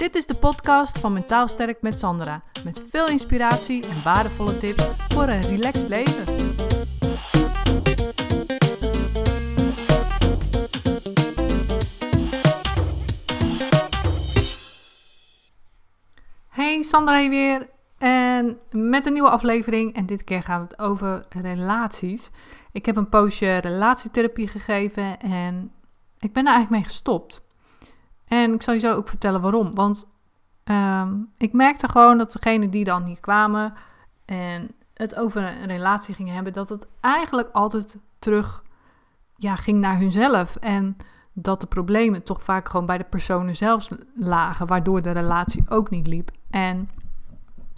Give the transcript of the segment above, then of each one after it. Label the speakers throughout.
Speaker 1: Dit is de podcast van Mentaal Sterk met Sandra. Met veel inspiratie en waardevolle tips voor een relaxed leven. Hey, Sandra hier weer. En met een nieuwe aflevering. En dit keer gaat het over relaties. Ik heb een poosje relatietherapie gegeven en ik ben er eigenlijk mee gestopt. En ik zal je zo ook vertellen waarom. Want ehm, ik merkte gewoon dat degenen die dan hier kwamen en het over een relatie gingen hebben, dat het eigenlijk altijd terug ja, ging naar hunzelf. En dat de problemen toch vaak gewoon bij de personen zelf lagen, waardoor de relatie ook niet liep. En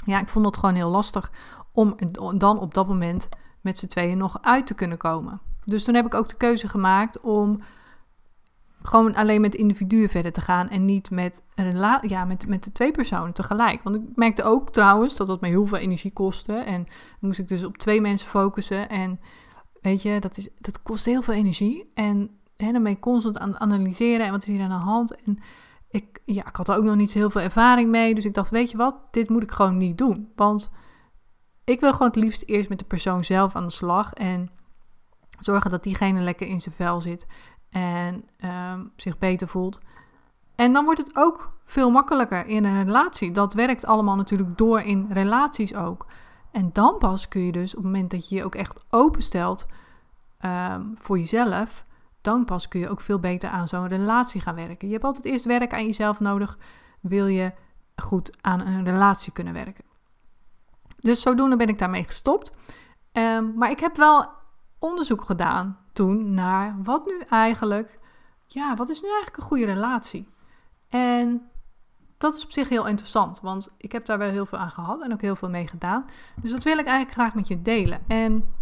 Speaker 1: ja, ik vond het gewoon heel lastig om dan op dat moment met z'n tweeën nog uit te kunnen komen. Dus toen heb ik ook de keuze gemaakt om gewoon alleen met individuen verder te gaan en niet met, ja, met, met de twee personen tegelijk. Want ik merkte ook trouwens dat dat me heel veel energie kostte. En moest ik dus op twee mensen focussen. En weet je, dat, is, dat kost heel veel energie. En hè, dan constant aan het analyseren en wat is hier aan de hand. En ik, ja, ik had er ook nog niet zo heel veel ervaring mee. Dus ik dacht, weet je wat, dit moet ik gewoon niet doen. Want ik wil gewoon het liefst eerst met de persoon zelf aan de slag. En zorgen dat diegene lekker in zijn vel zit en um, zich beter voelt. En dan wordt het ook veel makkelijker in een relatie. Dat werkt allemaal natuurlijk door in relaties ook. En dan pas kun je dus op het moment dat je je ook echt openstelt um, voor jezelf, dan pas kun je ook veel beter aan zo'n relatie gaan werken. Je hebt altijd eerst werk aan jezelf nodig, wil je goed aan een relatie kunnen werken. Dus zodoende ben ik daarmee gestopt. Um, maar ik heb wel onderzoek gedaan toen naar wat nu eigenlijk, ja, wat is nu eigenlijk een goede relatie? En dat is op zich heel interessant, want ik heb daar wel heel veel aan gehad en ook heel veel mee gedaan. Dus dat wil ik eigenlijk graag met je delen. En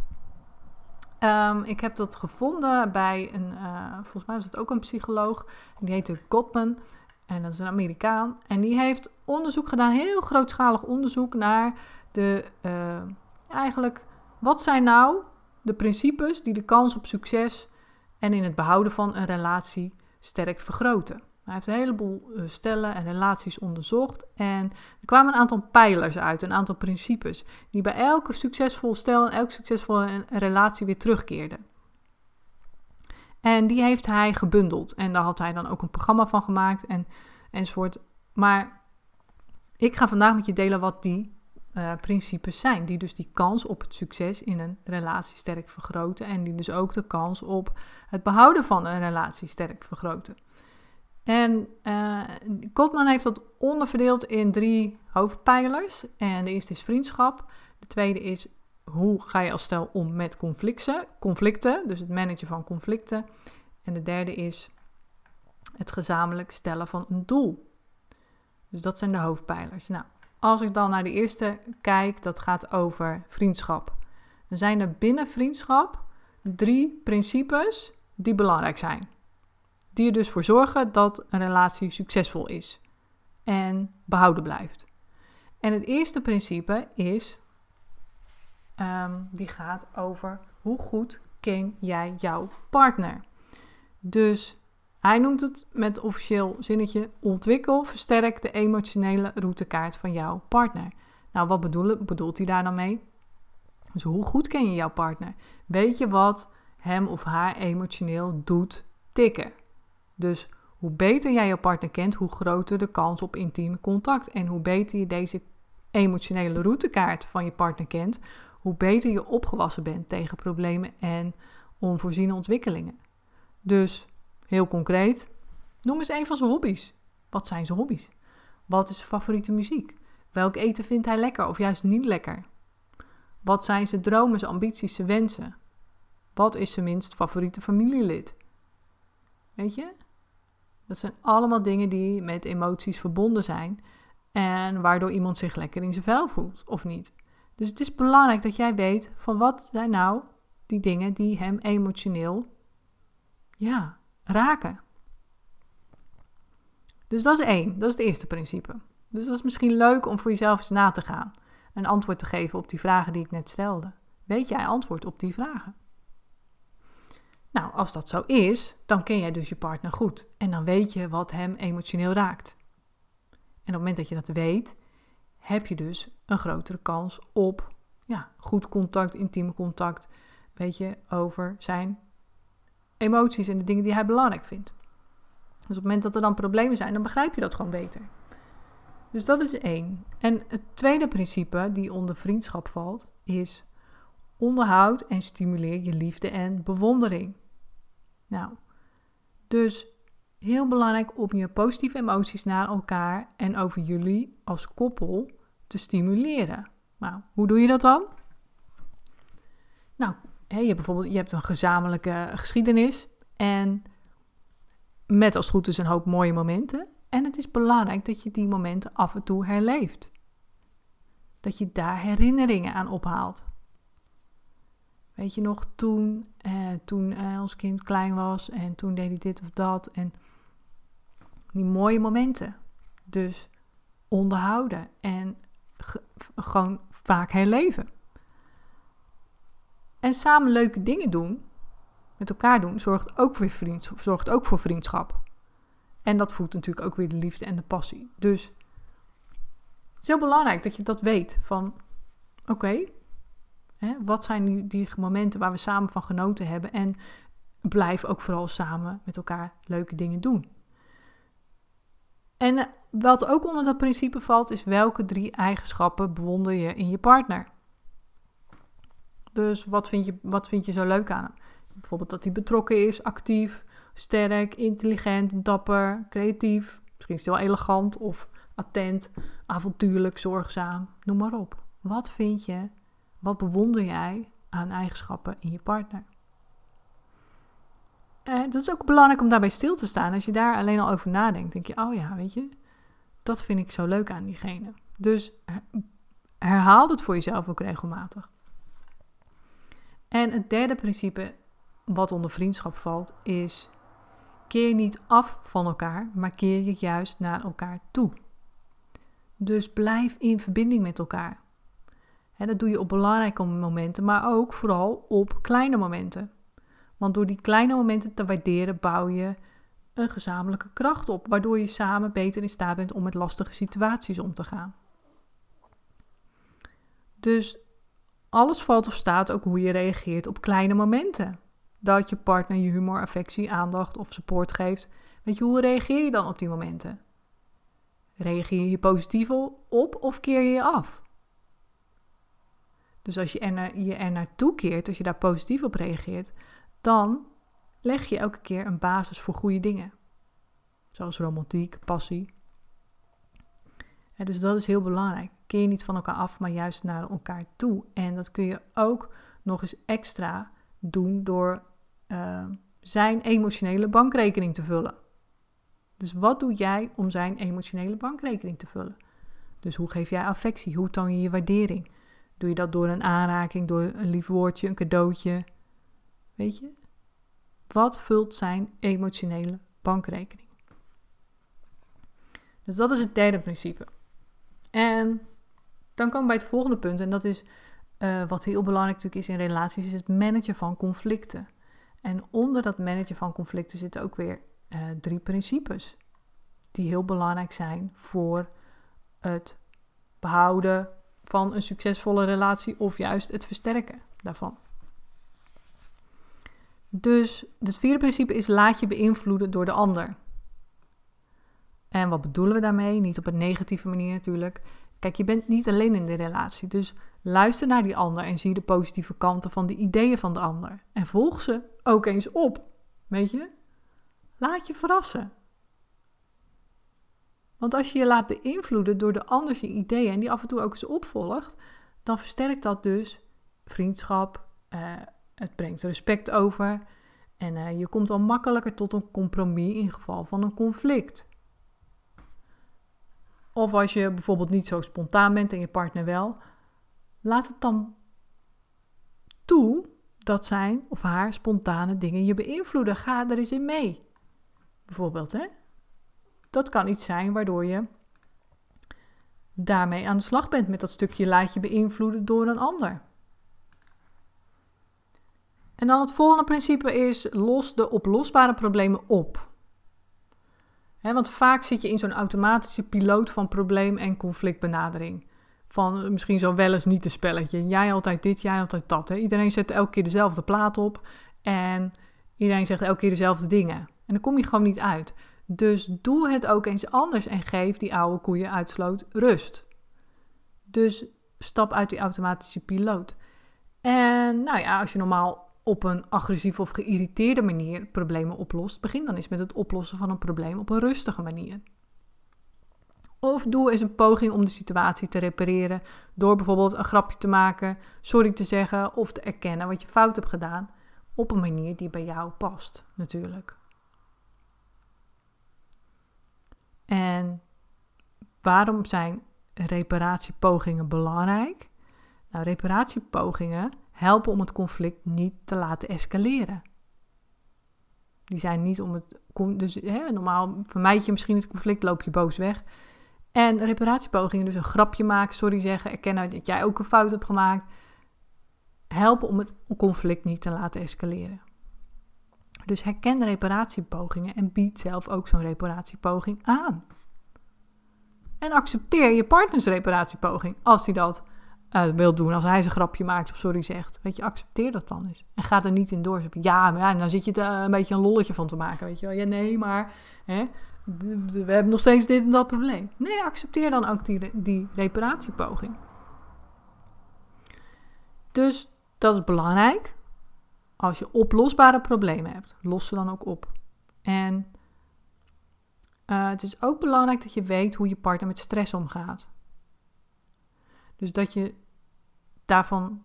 Speaker 1: um, ik heb dat gevonden bij een, uh, volgens mij was het ook een psycholoog, die heette Gottman. En dat is een Amerikaan. En die heeft onderzoek gedaan, heel grootschalig onderzoek naar de, uh, eigenlijk, wat zijn nou de principes die de kans op succes en in het behouden van een relatie sterk vergroten. Hij heeft een heleboel eh, stellen en relaties onderzocht en er kwamen een aantal pijlers uit, een aantal principes, die bij elke succesvol stel en elke succesvolle relatie weer terugkeerden. En die heeft hij gebundeld en daar had hij dan ook een programma van gemaakt en, enzovoort. Maar ik ga vandaag met je delen wat die uh, principes zijn. Die dus die kans op het succes in een relatie sterk vergroten. En die dus ook de kans op het behouden van een relatie sterk vergroten. En uh, Gottman heeft dat onderverdeeld in drie hoofdpijlers. En de eerste is vriendschap. De tweede is hoe ga je als stel om met conflicten, conflicten, dus het managen van conflicten. En de derde is het gezamenlijk stellen van een doel. Dus dat zijn de hoofdpijlers. Nou, als ik dan naar de eerste kijk, dat gaat over vriendschap. Dan zijn er binnen vriendschap drie principes die belangrijk zijn. Die er dus voor zorgen dat een relatie succesvol is en behouden blijft. En het eerste principe is, um, die gaat over hoe goed ken jij jouw partner. Dus hij noemt het met officieel zinnetje: ontwikkel, versterk de emotionele routekaart van jouw partner. Nou, wat bedoelt hij daar dan mee? Dus hoe goed ken je jouw partner? Weet je wat hem of haar emotioneel doet tikken? Dus hoe beter jij jouw partner kent, hoe groter de kans op intiem contact. En hoe beter je deze emotionele routekaart van je partner kent, hoe beter je opgewassen bent tegen problemen en onvoorziene ontwikkelingen. Dus Heel concreet, noem eens een van zijn hobby's. Wat zijn zijn hobby's? Wat is zijn favoriete muziek? Welk eten vindt hij lekker of juist niet lekker? Wat zijn zijn dromen, zijn ambities, zijn wensen? Wat is zijn minst favoriete familielid? Weet je? Dat zijn allemaal dingen die met emoties verbonden zijn en waardoor iemand zich lekker in zijn vel voelt of niet. Dus het is belangrijk dat jij weet van wat zijn nou die dingen die hem emotioneel ja, raken. Dus dat is één, dat is het eerste principe. Dus dat is misschien leuk om voor jezelf eens na te gaan. Een antwoord te geven op die vragen die ik net stelde. Weet jij antwoord op die vragen? Nou, als dat zo is, dan ken jij dus je partner goed. En dan weet je wat hem emotioneel raakt. het moment dat je dat weet, heb je dus een grotere kans op ja, goed contact, intiem contact, weet je, over zijn emoties en de dingen die hij belangrijk vindt. Dus op het moment dat er dan problemen zijn, dan begrijp je dat gewoon beter. Dus dat is één. En het tweede principe die onder vriendschap valt, is onderhoud en stimuleer je liefde en bewondering. Nou, dus heel belangrijk om je positieve emoties naar elkaar en over jullie als koppel te stimuleren. Nou, hoe doe je dat dan? Nou, je hebt bijvoorbeeld je hebt een gezamenlijke geschiedenis en met als goed is een hoop mooie momenten. En het is belangrijk dat je die momenten af en toe herleeft. Dat je daar herinneringen aan ophaalt. Weet je nog, toen, eh, toen eh, ons kind klein was en toen deed hij dit of dat. En die mooie momenten. Dus onderhouden en gewoon vaak herleven. En samen leuke dingen doen, met elkaar doen, zorgt ook, weer vriendschap, zorgt ook voor vriendschap. En dat voedt natuurlijk ook weer de liefde en de passie. Dus het is heel belangrijk dat je dat weet. Van oké, wat zijn die, die momenten waar we samen van genoten hebben? En blijf ook vooral samen met elkaar leuke dingen doen. En wat ook onder dat principe valt, is welke drie eigenschappen bewonder je in je partner? Dus wat vind je, wat vind je zo leuk aan hem? Bijvoorbeeld dat hij betrokken is, actief, sterk, intelligent, dapper, creatief. Misschien is hij wel elegant of attent, avontuurlijk, zorgzaam. Noem maar op. Wat vind je, wat bewonder jij aan eigenschappen in je partner? En dat is ook belangrijk om daarbij stil te staan. Als je daar alleen al over nadenkt, denk je, oh ja, weet je, dat vind ik zo leuk aan diegene. Dus herhaal het voor jezelf ook regelmatig. En het derde principe wat onder vriendschap valt is keer niet af van elkaar, maar keer je juist naar elkaar toe. Dus blijf in verbinding met elkaar. En dat doe je op belangrijke momenten, maar ook vooral op kleine momenten. Want door die kleine momenten te waarderen, bouw je een gezamenlijke kracht op, waardoor je samen beter in staat bent om met lastige situaties om te gaan. Dus alles valt of staat ook hoe je reageert op kleine momenten. Dat je partner je humor, affectie, aandacht of support geeft. Weet je, hoe reageer je dan op die momenten? Reageer je positief op of keer je je af? Dus als je er, je er naartoe keert, als je daar positief op reageert, dan leg je elke keer een basis voor goede dingen. Zoals romantiek, passie. dus dat is heel belangrijk. Keer niet van elkaar af, maar juist naar elkaar toe. En dat kun je ook nog eens extra doen door uh, zijn emotionele bankrekening te vullen. Dus wat doe jij om zijn emotionele bankrekening te vullen? Dus hoe geef jij affectie? Hoe toon je je waardering? Doe je dat door een aanraking, door een lief woordje, een cadeautje? Weet je? Wat vult zijn emotionele bankrekening? Dus dat is het derde principe. En dan komen bij het volgende punt. En dat is uh, wat heel belangrijk natuurlijk is in relaties, is het managen van conflicten. En onder dat managen van conflicten zitten ook weer uh, drie principes. Die heel belangrijk zijn voor het behouden van een succesvolle relatie of juist het versterken daarvan. Dus het vierde principe is laat je beïnvloeden door de ander. En wat bedoelen we daarmee? Niet op een negatieve manier natuurlijk. Kijk, je bent niet alleen in de relatie. Dus luister naar die ander en zie de positieve kanten van de ideeën van de ander. En volg ze ook eens op. Weet je? Laat je verrassen. Want als je je laat beïnvloeden door de ander ideeën en die af en toe ook eens opvolgt, dan versterkt dat dus vriendschap, uh, het brengt respect over en uh, je komt al makkelijker tot een compromis in geval van een conflict. Of als je bijvoorbeeld niet zo spontaan bent en je partner wel, laat het dan toe dat zijn of haar spontane dingen je beïnvloeden. Ga er eens in mee. Bijvoorbeeld, hè? Dat kan iets zijn waardoor je daarmee aan de slag bent met dat stukje laat je beïnvloeden door een ander. En dan het volgende principe is los de oplosbare problemen op. want vaak zit je in zo'n automatische piloot van probleem- en conflictbenadering. Van misschien zo wel eens niet een spelletje. Jij altijd dit, jij altijd dat. Iedereen zet elke keer dezelfde plaat op. En iedereen zegt elke keer dezelfde dingen. En dan kom je gewoon niet uit. Dus doe het ook eens anders en geef die oude koeien uitsloot rust. Dus stap uit die automatische piloot. En nou ja, als je normaal op een agressieve of geïrriteerde manier problemen oplost, begin dan eens met het oplossen van een probleem op een rustige manier. Of doe eens een poging om de situatie te repareren door bijvoorbeeld een grapje te maken, sorry te zeggen of te erkennen wat je fout hebt gedaan op een manier die bij jou past, natuurlijk. En waarom zijn reparatiepogingen belangrijk? Nou, reparatiepogingen helpen om het conflict niet te laten escaleren. Die zijn niet om het. Dus hè, normaal vermijd je misschien het conflict, loop je boos weg. En reparatiepogingen, dus een grapje maken, sorry zeggen, erkennen dat jij ook een fout hebt gemaakt, helpen om het conflict niet te laten escaleren. Dus herken reparatiepogingen en bied zelf ook zo'n reparatiepoging aan. En accepteer je partners reparatiepoging als hij dat uh, wil doen. Als hij zijn grapje maakt of sorry zegt. Weet je, accepteer dat dan eens. En ga er niet in door. Ja, maar ja, dan zit je er een beetje een lolletje van te maken. Weet je wel. Ja, nee, maar hè, we hebben nog steeds dit en dat probleem. Nee, accepteer dan ook die, die reparatiepoging. Dus dat is belangrijk. Als je oplosbare problemen hebt, los ze dan ook op. En uh, het is ook belangrijk dat je weet hoe je partner met stress omgaat. Dus dat je daarvan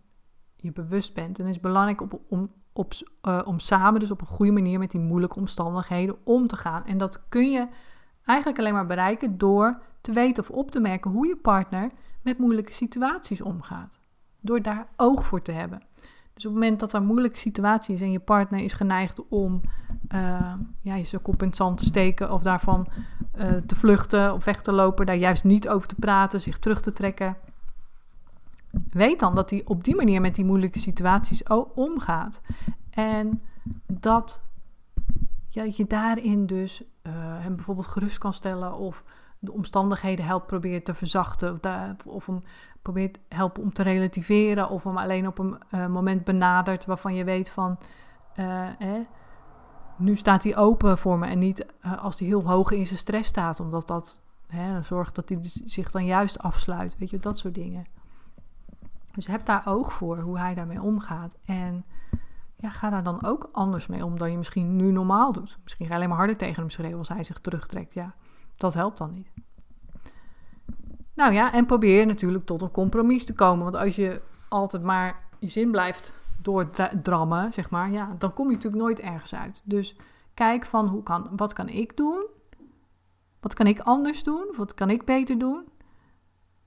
Speaker 1: je bewust bent. En het is belangrijk om, op, uh, om samen, dus op een goede manier met die moeilijke omstandigheden om te gaan. En dat kun je eigenlijk alleen maar bereiken door te weten of op te merken hoe je partner met moeilijke situaties omgaat. Door daar oog voor te hebben. Dus op het moment dat er moeilijke situatie is en je partner is geneigd om uh, ja, je kop in het zand te steken of daarvan uh, te vluchten of weg te lopen, daar juist niet over te praten, zich terug te trekken. Weet dan dat hij op die manier met die moeilijke situaties omgaat. En dat je daarin dus uh, hem bijvoorbeeld gerust kan stellen of de omstandigheden helpt proberen te verzachten of, of hem probeert helpen om te relativeren of hem alleen op een uh, moment benadert waarvan je weet van uh, nu staat hij open voor me en niet als hij heel hoog in zijn stress staat, omdat dat hè, zorgt dat hij zich dan juist afsluit, weet je, dat soort dingen. Dus heb daar oog voor hoe hij daarmee omgaat en ja, ga daar dan ook anders mee om dan je misschien nu normaal doet. Misschien ga je alleen maar harder tegen hem schreeuwen als hij zich terugtrekt. Ja, dat helpt dan niet. Nou ja, en probeer natuurlijk tot een compromis te komen. Want als je altijd maar je zin blijft doordrammen, zeg maar, ja, dan kom je natuurlijk nooit ergens uit. Dus kijk van hoe kan, wat kan ik doen? Wat kan ik anders doen? Wat kan ik beter doen?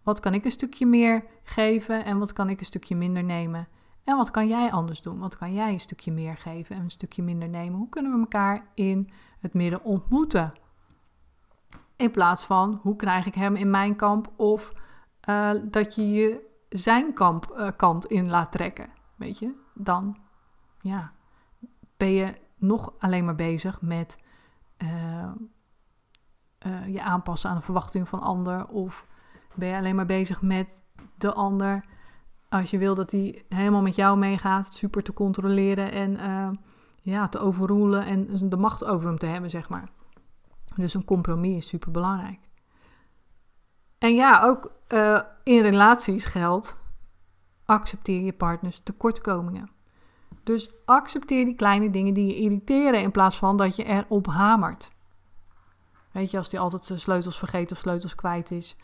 Speaker 1: Wat kan ik een stukje meer geven en wat kan ik een stukje minder nemen? En wat kan jij anders doen? Wat kan jij een stukje meer geven en een stukje minder nemen? Hoe kunnen we elkaar in het midden ontmoeten? In plaats van hoe krijg ik hem in mijn kamp of uh, dat je je zijn kamp, uh, kant in laat trekken. Weet je, dan ja, ben je nog alleen maar bezig met uh, je aanpassen aan de verwachting van ander. Of ben je alleen maar bezig met de ander. Als je wil dat hij helemaal met jou meegaat, super te controleren en ja, te overroelen en de macht over hem te hebben, zeg maar. Dus een compromis is super belangrijk. En ja, ook uh, in relaties geldt: accepteer je partners tekortkomingen. Dus accepteer die kleine dingen die je irriteren in plaats van dat je erop hamert. Weet je, als die altijd zijn sleutels vergeet of sleutels kwijt is,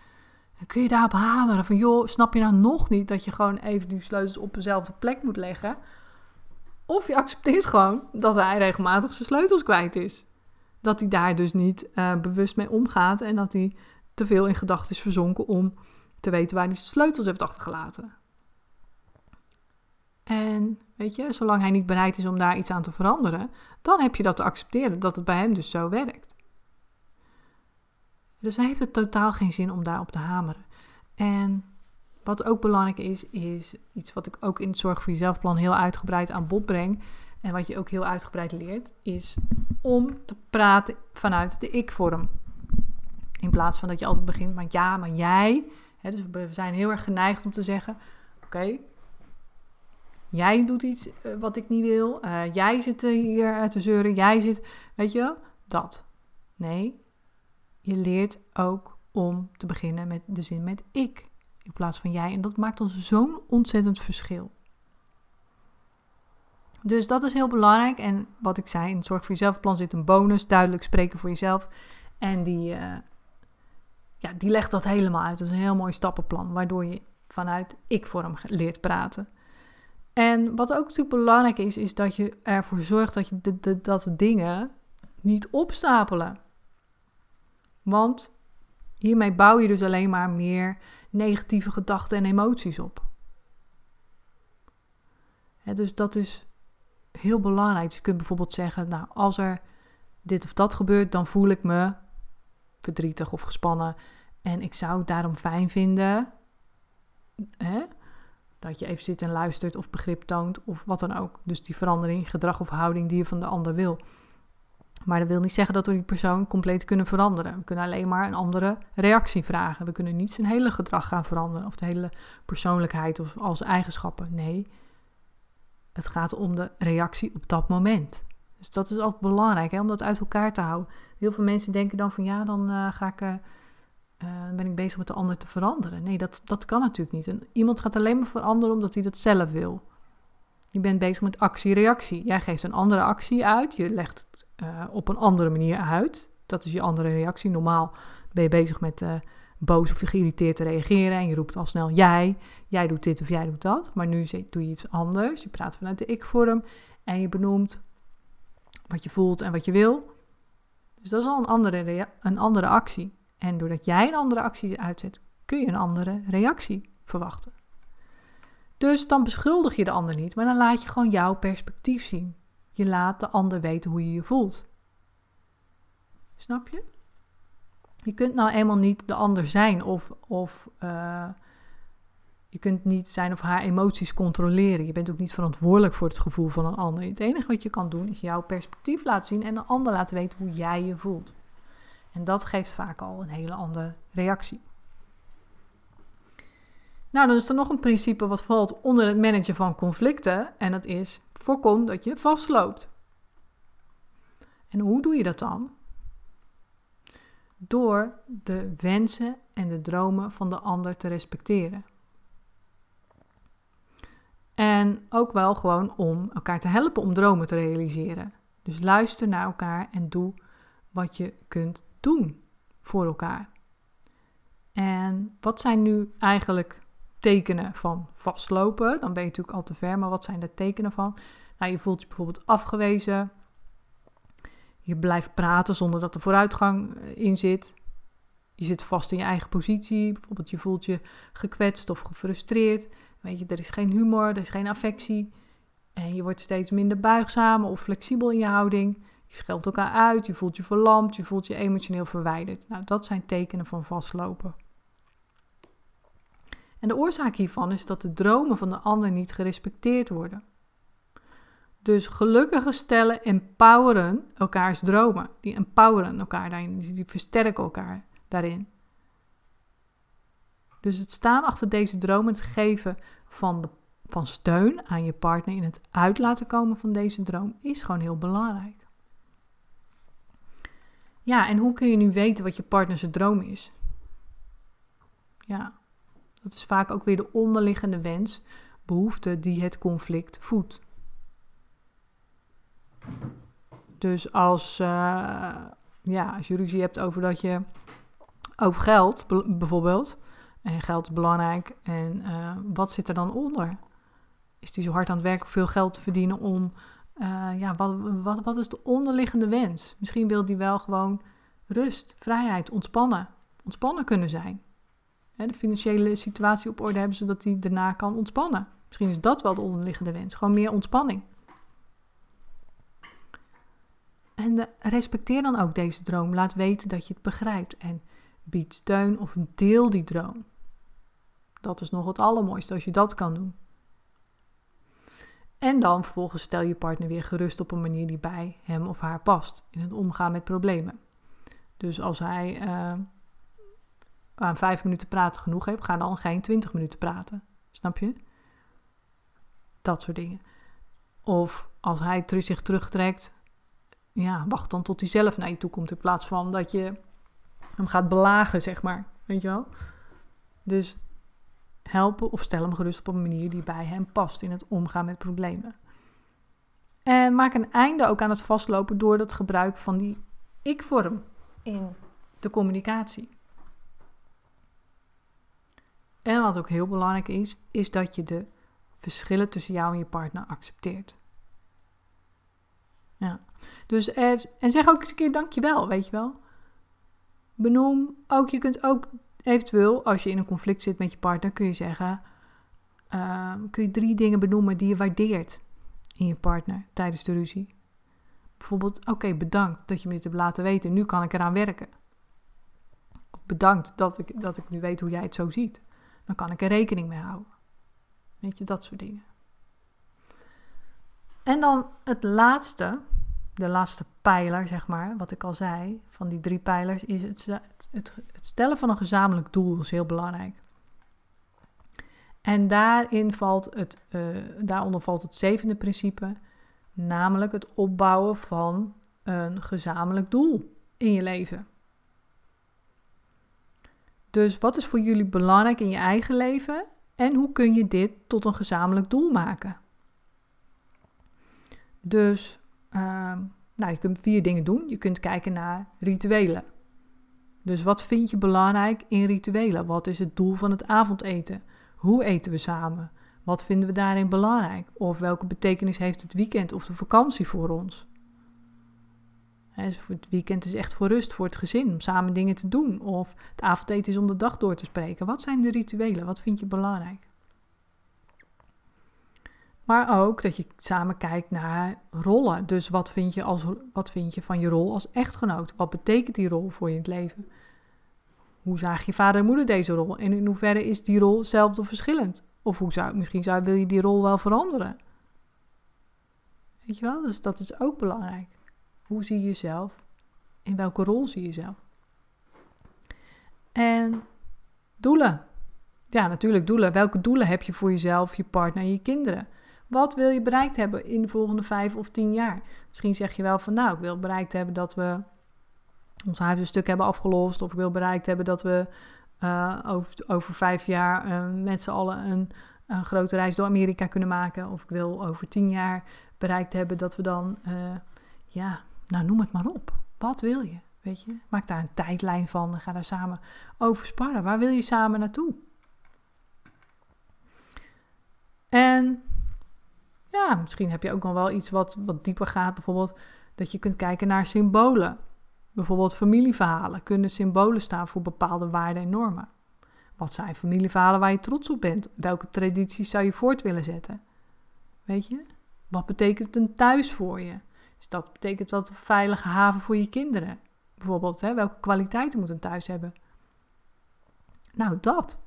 Speaker 1: dan kun je daarop hameren. Van joh, snap je nou nog niet dat je gewoon even die sleutels op dezelfde plek moet leggen? Of je accepteert gewoon dat hij regelmatig zijn sleutels kwijt is dat hij daar dus niet uh, bewust mee omgaat en dat hij te veel in gedachten is verzonken om te weten waar hij zijn sleutels heeft achtergelaten. En weet je, zolang hij niet bereid is om daar iets aan te veranderen, dan heb je dat te accepteren dat het bij hem dus zo werkt. Dus hij heeft het totaal geen zin om daarop te hameren. En wat ook belangrijk is, is iets wat ik ook in het Zorg voor Jezelf plan heel uitgebreid aan bod breng. En wat je ook heel uitgebreid leert, is om te praten vanuit de ik-vorm. In plaats van dat je altijd begint met ja, maar jij. dus we zijn heel erg geneigd om te zeggen: Oké, jij doet iets eh, wat ik niet wil. Uh, jij zit hier te zeuren. Jij zit, weet je, dat. Nee, je leert ook om te beginnen met de zin met ik in plaats van jij. En dat maakt ons zo'n ontzettend verschil. Dus dat is heel belangrijk. En wat ik zei, in het Zorg voor Jezelf plan zit een bonus. Duidelijk spreken voor jezelf. En die, uh, ja, die legt dat helemaal uit. Dat is een heel mooi stappenplan. Waardoor je vanuit ik-vorm leert praten. En wat ook natuurlijk belangrijk is, is dat je ervoor zorgt dat, je dat dingen niet opstapelen. Want hiermee bouw je dus alleen maar meer negatieve gedachten en emoties op. dus dat is heel belangrijk. Dus je kunt bijvoorbeeld zeggen, nou, als er dit of dat gebeurt, dan voel ik me verdrietig of gespannen. En ik zou het daarom fijn vinden hè, dat je even zit en luistert of begrip toont of wat dan ook. Dus die verandering, gedrag of houding die je van de ander wil. Maar dat wil niet zeggen dat we die persoon compleet kunnen veranderen. We kunnen alleen maar een andere reactie vragen. We kunnen niet zijn hele gedrag gaan veranderen of de hele persoonlijkheid of als eigenschappen. Nee, het gaat om de reactie op dat moment. Dus dat is altijd belangrijk hè, om dat uit elkaar te houden. Heel veel mensen denken dan van ja, dan uh, ga ik, uh, ben ik bezig met de ander te veranderen. Nee, dat, dat kan natuurlijk niet. Iemand gaat alleen maar veranderen omdat hij dat zelf wil. Je bent bezig met actie-reactie. Jij geeft een andere actie uit. Je legt het uh, op een andere manier uit. Dat is je andere reactie. Normaal ben je bezig met uh, boos of geïrriteerd te reageren. En je roept al snel jij. Jij doet dit of jij doet dat. Maar nu doe je iets anders. Je praat vanuit de ik-vorm. En je benoemt wat je voelt en wat je wil. Dus dat is al een andere, een andere actie. En doordat jij een andere actie uitzet, kun je een andere reactie verwachten. Dus dan beschuldig je de ander niet, maar dan laat je gewoon jouw perspectief zien. Je laat de ander weten hoe je je voelt. Snap je? Je kunt nou eenmaal niet de ander zijn of, of uh, je kunt niet zijn of haar emoties controleren. Je bent ook niet verantwoordelijk voor het gevoel van een ander. Het enige wat je kan doen is jouw perspectief laten zien en de ander laten weten hoe jij je voelt. En dat geeft vaak al een hele andere reactie. Nou, dan is er nog een principe wat valt onder het managen van conflicten. En dat is voorkom dat je vastloopt. En hoe doe je dat dan? Door de wensen en de dromen van de ander te respecteren. En ook wel gewoon om elkaar te helpen om dromen te realiseren. Dus luister naar elkaar en doe wat je kunt doen voor elkaar. En wat zijn nu eigenlijk tekenen van vastlopen. Dan ben je natuurlijk al te ver, maar wat zijn de tekenen van? Nou, je voelt je bijvoorbeeld afgewezen. Je blijft praten zonder dat er vooruitgang eh, in zit. Je zit vast in je eigen positie. Bijvoorbeeld je voelt je gekwetst of gefrustreerd. Weet je, er is geen humor, er is geen affectie. En je wordt steeds minder buigzaam of flexibel in je houding. Je scheldt elkaar uit, je voelt je verlamd, je voelt je emotioneel verwijderd. Nou, dat zijn tekenen van vastlopen. En de oorzaak hiervan is dat de dromen van de ander niet gerespecteerd worden. Dus gelukkige stellen empoweren elkaars dromen. Die empoweren elkaar daarin, die versterken elkaar daarin. Dus het staan achter deze dromen, het geven van, de, van steun aan je partner in het uit laten komen van deze droom, is gewoon heel belangrijk. Ja, en hoe kun je nu weten wat je partner zijn droom is? Ja, dat is vaak ook weer de onderliggende wens, behoefte die het conflict voedt. Dus als, uh, ja, als je ruzie hebt over dat je over geld bijvoorbeeld, en geld is belangrijk, en uh, wat zit er dan onder? Is hij zo hard aan het werken veel geld te verdienen om, uh, ja, wat, wat, wat is de onderliggende wens? Misschien wil hij wel gewoon rust, vrijheid, ontspannen, ontspannen kunnen zijn de financiële situatie op orde hebben, zodat hij daarna kan ontspannen. Misschien is dat wel de onderliggende wens, gewoon meer ontspanning. En de, respecteer dan ook deze droom. Laat weten dat je het begrijpt en bied steun of deel die droom. Dat is nog het allermooiste als je dat kan doen. En dan vervolgens stel je partner weer gerust op een manier die bij hem of haar past in het omgaan met problemen. Dus als hij uh, aan vijf minuten praten genoeg heeft, ga dan geen twintig minuten praten. Snap je? Dat soort dingen. Of als hij zich terugtrekt, ja, wacht dan tot hij zelf naar je toe komt in plaats van dat je hem gaat belagen, zeg maar. Weet je wel? Dus helpen of stel hem gerust op een manier die bij hem past in het omgaan met problemen. En maak een einde ook aan het vastlopen door het gebruik van die ik-vorm in de communicatie. En wat ook heel belangrijk is, is dat je de verschillen tussen jou en je partner accepteert. Ja. Dus, eh, en zeg ook eens een keer dankjewel, weet je wel. Benoem ook, je kunt ook eventueel, als je in een conflict zit met je partner, kun je zeggen, uh, kun je drie dingen benoemen die je waardeert in je partner tijdens de ruzie. Bijvoorbeeld, oké, bedankt dat je me dit hebt laten weten, nu kan ik eraan werken. Of bedankt dat ik, dat ik nu weet hoe jij het zo ziet. Dan kan ik er rekening mee houden. Weet je, dat soort dingen. En dan het laatste, de laatste pijler, zeg maar, wat ik al zei, van die drie pijlers, is het, het, stellen van een gezamenlijk doel is heel belangrijk. En daarin valt het, uh, daaronder valt het zevende principe, namelijk het opbouwen van een gezamenlijk doel in je leven. Dus wat is voor jullie belangrijk in je eigen leven en hoe kun je dit tot een gezamenlijk doel maken? Dus uh, nou, je kunt vier dingen doen. Je kunt kijken naar rituelen. Dus wat vind je belangrijk in rituelen? Wat is het doel van het avondeten? Hoe eten we samen? Wat vinden we daarin belangrijk? Of welke betekenis heeft het weekend of de vakantie voor ons? Het weekend is echt voor rust, voor het gezin, om samen dingen te doen. Of het avondeten is om de dag door te spreken. Wat zijn de rituelen? Wat vind je belangrijk? Maar ook dat je samen kijkt naar rollen. Dus wat vind je, als, wat vind je van je rol als echtgenoot? Wat betekent die rol voor je in het leven? Hoe zagen je vader en moeder deze rol? En in hoeverre is die rol hetzelfde of verschillend? Of hoe zou, misschien zou, wil je die rol wel veranderen? Weet je wel? Dus dat is ook belangrijk. Hoe zie je jezelf? In welke rol zie je jezelf? En doelen. Ja, natuurlijk doelen. Welke doelen heb je voor jezelf, je partner en je kinderen? Wat wil je bereikt hebben in de volgende vijf of tien jaar? Misschien zeg je wel van nou, ik wil bereikt hebben dat we ons huis een stuk hebben afgelost. Of ik wil bereikt hebben dat we uh, over, over vijf jaar uh, met z'n allen een, een, grote reis door Amerika kunnen maken. Of ik wil over tien jaar bereikt hebben dat we dan, uh, ja, nou noem het maar op. Wat wil je? Weet je, maak daar een tijdlijn van en ga daar samen over sparren. Waar wil je samen naartoe? En ja, misschien heb je ook nog wel iets wat, wat dieper gaat. Bijvoorbeeld dat je kunt kijken naar symbolen. Bijvoorbeeld familieverhalen kunnen symbolen staan voor bepaalde waarden en normen. Wat zijn familieverhalen waar je trots op bent? Welke tradities zou je voort willen zetten? Weet je? Wat betekent een thuis voor je? Dus dat betekent dat een veilige haven voor je kinderen. Bijvoorbeeld, hè? welke kwaliteiten moet een thuis hebben? Nou, dat.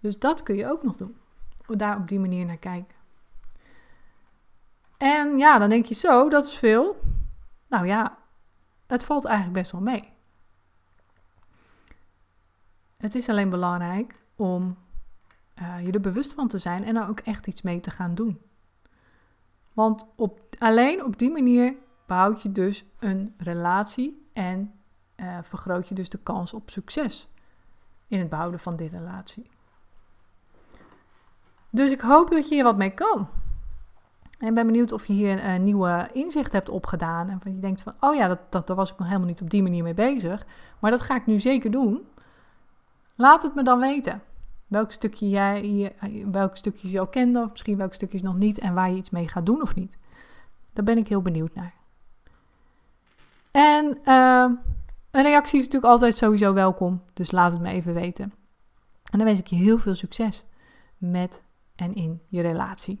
Speaker 1: Dus dat kun je ook nog doen. Daar op die manier naar kijken. En ja, dan denk je zo, dat is veel. Nou ja, het valt eigenlijk best wel mee. Het is alleen belangrijk om uh, je er bewust van te zijn en er ook echt iets mee te gaan doen. Want op, alleen op die manier behoud je dus een relatie en uh, vergroot je dus de kans op succes in het behouden van die relatie. Dus ik hoop dat je hier wat mee kan. En ben benieuwd of je hier een nieuwe inzicht hebt opgedaan. En van je denkt van, oh ja, dat, dat, daar was ik nog helemaal niet op die manier mee bezig. Maar dat ga ik nu zeker doen. Laat het me dan weten. Welk stukje jij, welk stukjes je al kende, of misschien welk stukjes nog niet. En waar je iets mee gaat doen of niet. Daar ben ik heel benieuwd naar. En uh, een reactie is natuurlijk altijd sowieso welkom. Dus laat het me even weten. En dan wens ik je heel veel succes met en in je relatie.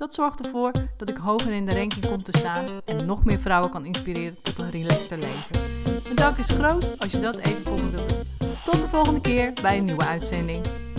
Speaker 1: Dat zorgt ervoor dat ik hoger in de ranking kom te staan en nog meer vrouwen kan inspireren tot een relaxter leven. Mijn dank is groot als je dat even voor. Tot de volgende keer bij een nieuwe uitzending.